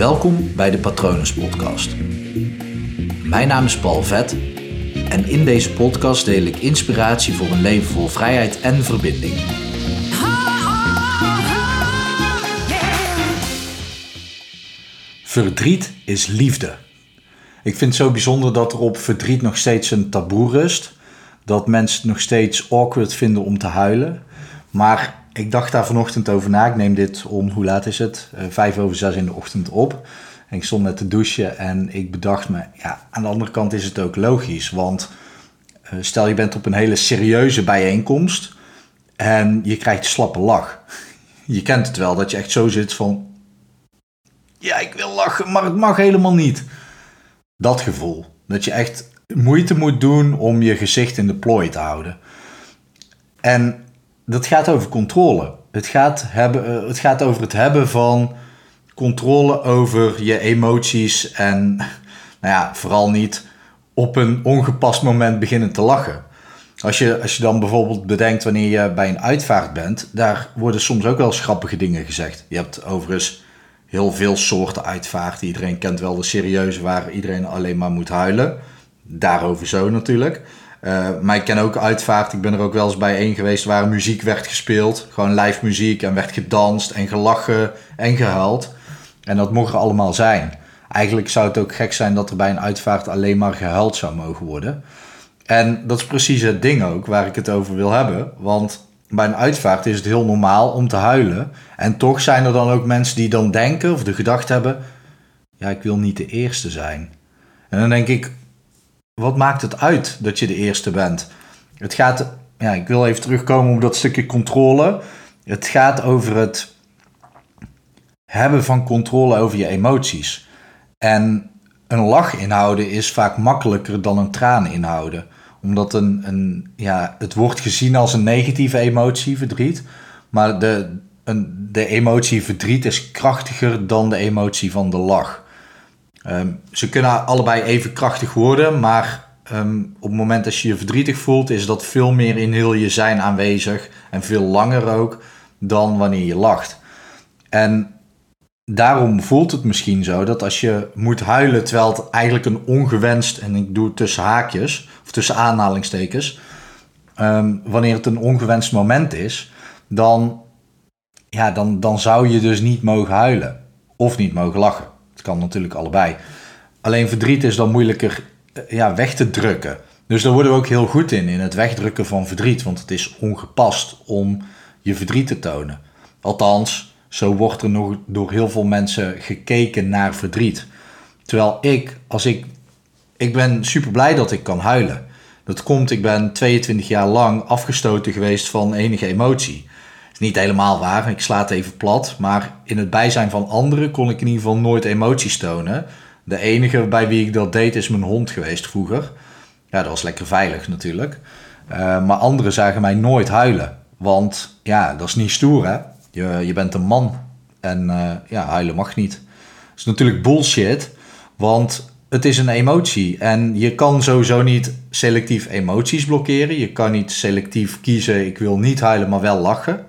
Welkom bij de Patronus Podcast. Mijn naam is Paul Vet en in deze podcast deel ik inspiratie voor een leven vol vrijheid en verbinding. Verdriet is liefde. Ik vind het zo bijzonder dat er op verdriet nog steeds een taboe rust. Dat mensen het nog steeds awkward vinden om te huilen. Maar ik dacht daar vanochtend over na. Ik neem dit om, hoe laat is het? Uh, vijf over zes in de ochtend op. En ik stond net te douchen en ik bedacht me, ja, aan de andere kant is het ook logisch. Want uh, stel je bent op een hele serieuze bijeenkomst en je krijgt slappe lach. Je kent het wel, dat je echt zo zit van, ja, ik wil lachen, maar het mag helemaal niet. Dat gevoel. Dat je echt moeite moet doen om je gezicht in de plooi te houden. En dat gaat over controle. Het gaat, hebben, eh, het gaat over het hebben van controle over je emoties en nou ja, vooral niet op een ongepast moment beginnen te lachen. Als je, als je dan bijvoorbeeld bedenkt wanneer je bij een uitvaart bent, daar worden soms ook wel grappige dingen gezegd. Je hebt overigens heel veel soorten uitvaart. Iedereen kent wel de serieuze waar iedereen alleen maar moet huilen. Daarover zo natuurlijk. Uh, maar ik ken ook uitvaart. Ik ben er ook wel eens bij één geweest waar muziek werd gespeeld. Gewoon live muziek en werd gedanst en gelachen en gehuild. En dat mocht er allemaal zijn. Eigenlijk zou het ook gek zijn dat er bij een uitvaart alleen maar gehuild zou mogen worden. En dat is precies het ding ook waar ik het over wil hebben. Want bij een uitvaart is het heel normaal om te huilen. En toch zijn er dan ook mensen die dan denken of de gedachte hebben: ja, ik wil niet de eerste zijn. En dan denk ik: wat maakt het uit dat je de eerste bent? Het gaat, ja, ik wil even terugkomen op dat stukje controle. Het gaat over het hebben van controle over je emoties. En een lach inhouden is vaak makkelijker dan een traan inhouden. Omdat een, een, ja, het wordt gezien als een negatieve emotie, verdriet. Maar de, een, de emotie verdriet is krachtiger dan de emotie van de lach. Um, ze kunnen allebei even krachtig worden, maar um, op het moment dat je je verdrietig voelt, is dat veel meer in heel je zijn aanwezig en veel langer ook dan wanneer je lacht. En daarom voelt het misschien zo dat als je moet huilen terwijl het eigenlijk een ongewenst, en ik doe het tussen haakjes of tussen aanhalingstekens, um, wanneer het een ongewenst moment is, dan, ja, dan, dan zou je dus niet mogen huilen of niet mogen lachen. Het kan natuurlijk allebei. Alleen verdriet is dan moeilijker eh, ja, weg te drukken. Dus daar worden we ook heel goed in, in het wegdrukken van verdriet. Want het is ongepast om je verdriet te tonen. Althans, zo wordt er nog door heel veel mensen gekeken naar verdriet. Terwijl ik, als ik, ik ben super blij dat ik kan huilen. Dat komt, ik ben 22 jaar lang afgestoten geweest van enige emotie niet helemaal waar, ik sla het even plat. Maar in het bijzijn van anderen kon ik in ieder geval nooit emoties tonen. De enige bij wie ik dat deed is mijn hond geweest vroeger. Ja, dat was lekker veilig natuurlijk. Uh, maar anderen zagen mij nooit huilen. Want ja, dat is niet stoer hè. Je, je bent een man. En uh, ja, huilen mag niet. Dat is natuurlijk bullshit. Want het is een emotie. En je kan sowieso niet selectief emoties blokkeren. Je kan niet selectief kiezen, ik wil niet huilen, maar wel lachen.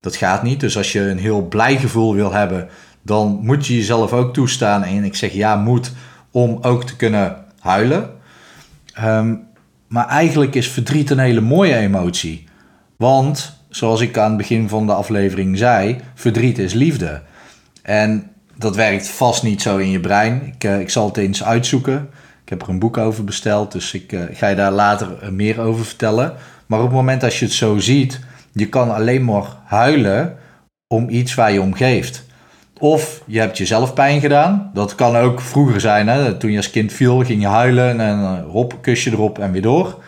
Dat gaat niet. Dus als je een heel blij gevoel wil hebben, dan moet je jezelf ook toestaan. En ik zeg ja, moet om ook te kunnen huilen. Um, maar eigenlijk is verdriet een hele mooie emotie. Want, zoals ik aan het begin van de aflevering zei, verdriet is liefde. En dat werkt vast niet zo in je brein. Ik, uh, ik zal het eens uitzoeken. Ik heb er een boek over besteld, dus ik uh, ga je daar later meer over vertellen. Maar op het moment dat je het zo ziet, je kan alleen maar huilen om iets waar je om geeft. Of je hebt jezelf pijn gedaan. Dat kan ook vroeger zijn. Hè? Toen je als kind viel, ging je huilen en uh, hop, kusje erop en weer door.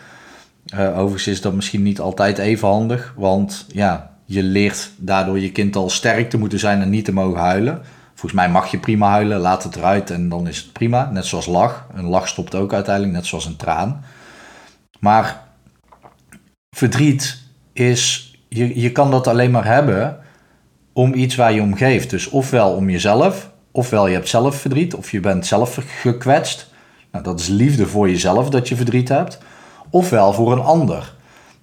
Uh, overigens is dat misschien niet altijd even handig. Want ja, je leert daardoor je kind al sterk te moeten zijn en niet te mogen huilen. Volgens mij mag je prima huilen, laat het eruit en dan is het prima. Net zoals lach. Een lach stopt ook uiteindelijk, net zoals een traan. Maar verdriet is je, je kan dat alleen maar hebben om iets waar je om geeft. Dus ofwel om jezelf, ofwel je hebt zelf verdriet, of je bent zelf gekwetst. Nou, dat is liefde voor jezelf dat je verdriet hebt. Ofwel voor een ander.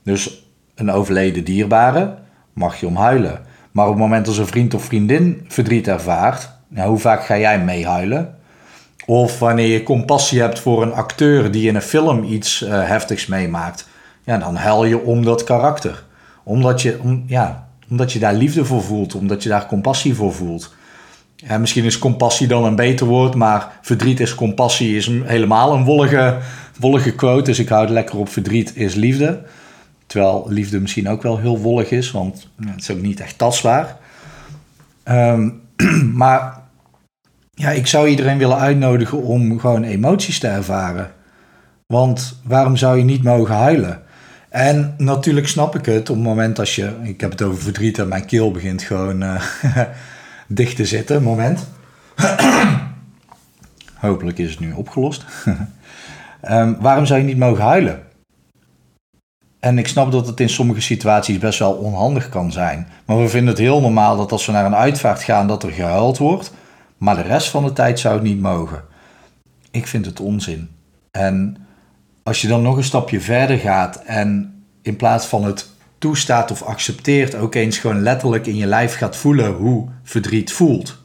Dus een overleden dierbare mag je om huilen. Maar op het moment dat een vriend of vriendin verdriet ervaart, Nou, hoe vaak ga jij meehuilen? Of wanneer je compassie hebt voor een acteur die in een film iets uh, heftigs meemaakt, ja, dan huil je om dat karakter. Omdat je, om, ja, omdat je daar liefde voor voelt, omdat je daar compassie voor voelt. Misschien is compassie dan een beter woord, maar verdriet is compassie is helemaal een wollige, wollige quote. Dus ik houd lekker op verdriet is liefde. Terwijl liefde misschien ook wel heel wollig is, want het is ook niet echt tastbaar. Ehm, maar ja, ik zou iedereen willen uitnodigen om gewoon emoties te ervaren. Want waarom zou je niet mogen huilen? En natuurlijk snap ik het op het moment als je, ik heb het over verdriet en mijn keel begint gewoon uh, dicht te zitten, moment. Hopelijk is het nu opgelost. um, waarom zou je niet mogen huilen? En ik snap dat het in sommige situaties best wel onhandig kan zijn. Maar we vinden het heel normaal dat als we naar een uitvaart gaan, dat er gehuild wordt. Maar de rest van de tijd zou het niet mogen. Ik vind het onzin. En als je dan nog een stapje verder gaat en in plaats van het toestaat of accepteert, ook eens gewoon letterlijk in je lijf gaat voelen hoe verdriet voelt.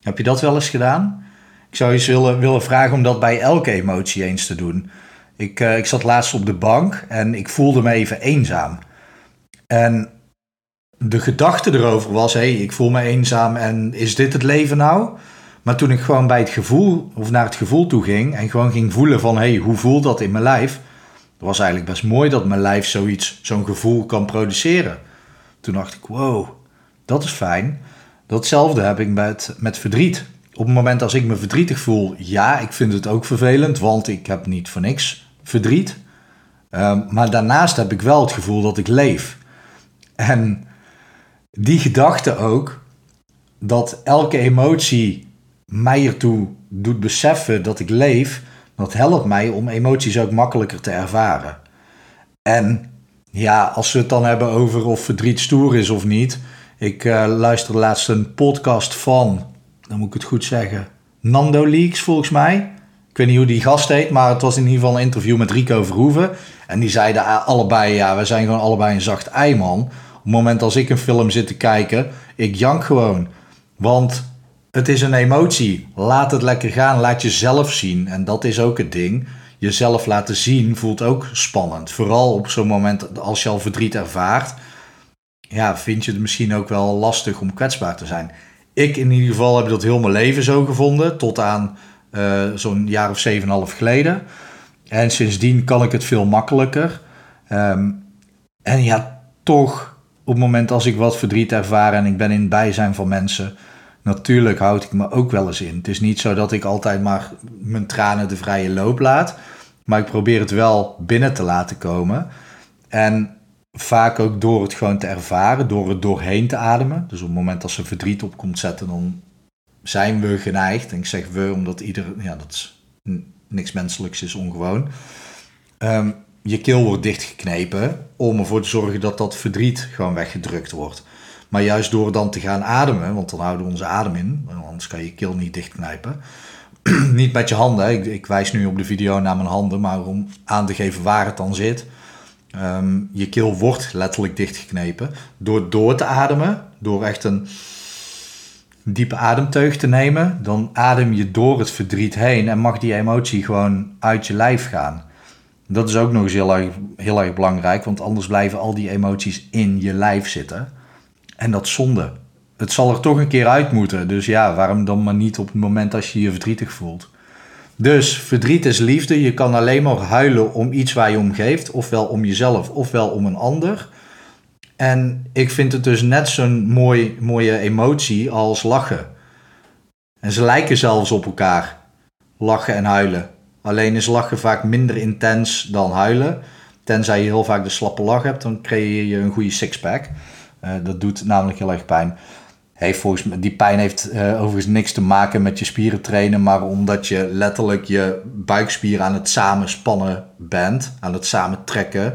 Heb je dat wel eens gedaan? Ik zou je willen, willen vragen om dat bij elke emotie eens te doen. Ik, uh, ik zat laatst op de bank en ik voelde me even eenzaam. En de gedachte erover was: hé, hey, ik voel me eenzaam en is dit het leven nou? Maar toen ik gewoon bij het gevoel, of naar het gevoel toe ging en gewoon ging voelen van: hé, hey, hoe voelt dat in mijn lijf? Was eigenlijk best mooi dat mijn lijf zoiets, zo'n gevoel kan produceren. Toen dacht ik: wow, dat is fijn. Datzelfde heb ik met, met verdriet. Op het moment als ik me verdrietig voel, ja, ik vind het ook vervelend, want ik heb niet voor niks verdriet. Um, maar daarnaast heb ik wel het gevoel dat ik leef. En die gedachte ook, dat elke emotie mij ertoe doet beseffen dat ik leef, dat helpt mij om emoties ook makkelijker te ervaren. En ja, als we het dan hebben over of verdriet stoer is of niet. Ik uh, luisterde laatst een podcast van, dan moet ik het goed zeggen, Nando Leaks volgens mij. Ik weet niet hoe die gast heet, maar het was in ieder geval een interview met Rico Verhoeven. En die zeiden allebei, ja, we zijn gewoon allebei een zacht ei, man. Op het moment als ik een film zit te kijken, ik jank gewoon. Want het is een emotie. Laat het lekker gaan. Laat jezelf zien. En dat is ook het ding. Jezelf laten zien voelt ook spannend. Vooral op zo'n moment als je al verdriet ervaart. Ja, vind je het misschien ook wel lastig om kwetsbaar te zijn. Ik in ieder geval heb dat heel mijn leven zo gevonden. Tot aan uh, zo'n jaar of zeven en half geleden. En sindsdien kan ik het veel makkelijker. Um, en ja, toch op het moment als ik wat verdriet ervaar en ik ben in het bijzijn van mensen natuurlijk houd ik me ook wel eens in. Het is niet zo dat ik altijd maar mijn tranen de vrije loop laat. Maar ik probeer het wel binnen te laten komen. En vaak ook door het gewoon te ervaren, door het doorheen te ademen. Dus op het moment dat ze verdriet op komt zetten, dan zijn we geneigd. En ik zeg we, omdat ieder, ja, dat is niks menselijks is ongewoon. Um, je keel wordt dichtgeknepen om ervoor te zorgen dat dat verdriet gewoon weggedrukt wordt. Maar juist door dan te gaan ademen, want dan houden we onze adem in, anders kan je je keel niet dichtknijpen. niet met je handen, ik, ik, wijs nu op de video naar mijn handen, maar om aan te geven waar het dan zit. Ehm, je keel wordt letterlijk dichtgeknepen. Door door te ademen, door echt een diepe ademteug te nemen, dan adem je door het verdriet heen en mag die emotie gewoon uit je lijf gaan. Dat is ook nog eens heel heel erg belangrijk, want anders blijven al die emoties in je lijf zitten. En dat zonde. Het zal er toch een keer uit moeten. Dus ja, waarom dan maar niet op het moment als je je verdrietig voelt? Dus verdriet is liefde. Je kan alleen maar huilen om iets waar je om geeft. Ofwel om jezelf, ofwel om een ander. En ik vind het dus net zo'n mooi, mooie emotie als lachen. En ze lijken zelfs op elkaar. Lachen en huilen. Alleen is lachen vaak minder intens dan huilen. Tenzij je heel vaak de slappe lach hebt, dan creëer je een goede sixpack. Uh, dat doet namelijk heel erg pijn. Heeft volgens die pijn heeft uh, overigens niks te maken met je spieren trainen, maar omdat je letterlijk je buikspieren aan het samenspannen bent, aan het samentrekken,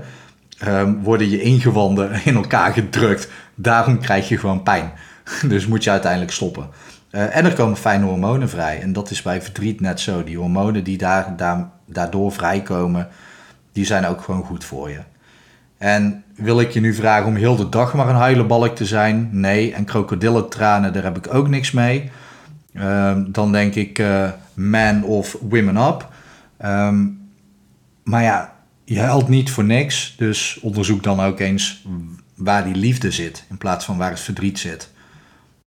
um, worden je ingewanden in elkaar gedrukt. Daarom krijg je gewoon pijn. dus moet je uiteindelijk stoppen. Uh, en er komen fijne hormonen vrij. En dat is bij verdriet net zo. Die hormonen die daar, daar, daardoor vrijkomen, die zijn ook gewoon goed voor je. En wil ik je nu vragen om heel de dag maar een huilenbalk te zijn? Nee. En krokodillentranen, daar heb ik ook niks mee. ehm, dan denk ik uh, Man of Women Up. Ehm, maar ja, je huilt niet voor niks. Dus onderzoek dan ook eens waar die liefde zit in plaats van waar het verdriet zit.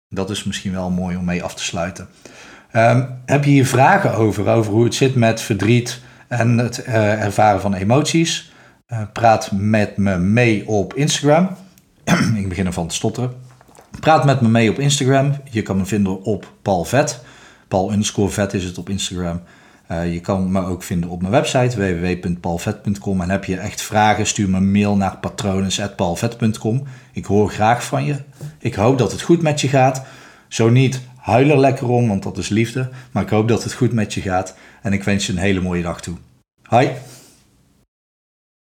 Dat is misschien wel mooi om mee af te sluiten. Um, heb je hier vragen over, over hoe het zit met verdriet en het uh, ervaren van emoties? Uh, praat met me mee op Instagram. ik begin ervan te stotteren. Praat met me mee op Instagram. Je kan me vinden op Paul Vet. Paul underscore vet is het op Instagram. Uh, je kan me ook vinden op mijn website www.paulvet.com. En heb je echt vragen, stuur me een mail naar patrones.paulvet.com. Ik hoor graag van je. Ik hoop dat het goed met je gaat. Zo niet, huil er lekker om, want dat is liefde. Maar ik hoop dat het goed met je gaat. En ik wens je een hele mooie dag toe. Hoi!